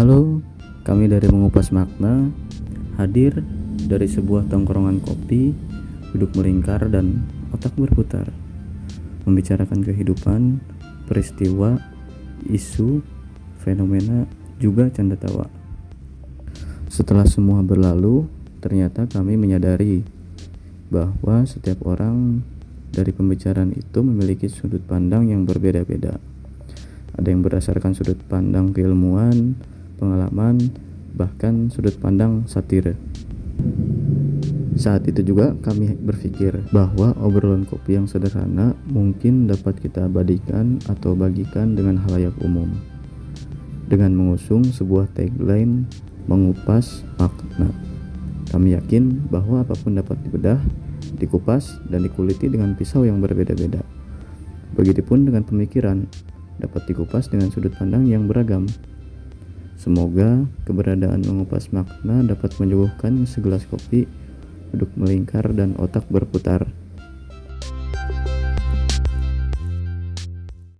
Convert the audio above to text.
Halo, kami dari Mengupas Makna hadir dari sebuah tongkrongan kopi, duduk melingkar dan otak berputar, membicarakan kehidupan, peristiwa, isu, fenomena, juga canda tawa. Setelah semua berlalu, ternyata kami menyadari bahwa setiap orang dari pembicaraan itu memiliki sudut pandang yang berbeda-beda. Ada yang berdasarkan sudut pandang keilmuan, pengalaman, bahkan sudut pandang satire. Saat itu juga kami berpikir bahwa obrolan kopi yang sederhana mungkin dapat kita abadikan atau bagikan dengan halayak umum. Dengan mengusung sebuah tagline mengupas makna. Kami yakin bahwa apa pun dapat dibedah, dikupas, dan dikuliti dengan pisau yang berbeda-beda. Begitupun dengan pemikiran, dapat dikupas dengan sudut pandang yang beragam. Semoga keberadaan mengupas makna dapat menyuguhkan segelas kopi, duduk melingkar, dan otak berputar.